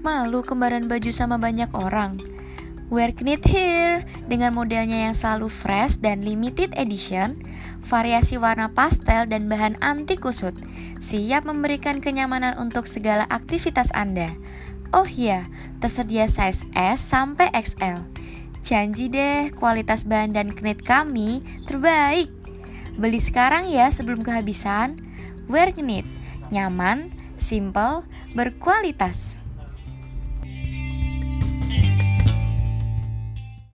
Malu kembaran baju sama banyak orang. Wear Knit here dengan modelnya yang selalu fresh dan limited edition, variasi warna pastel dan bahan anti kusut, siap memberikan kenyamanan untuk segala aktivitas Anda. Oh iya, tersedia size S sampai XL. Janji deh, kualitas bahan dan knit kami terbaik. Beli sekarang ya sebelum kehabisan. Wear Knit, nyaman, simple, berkualitas.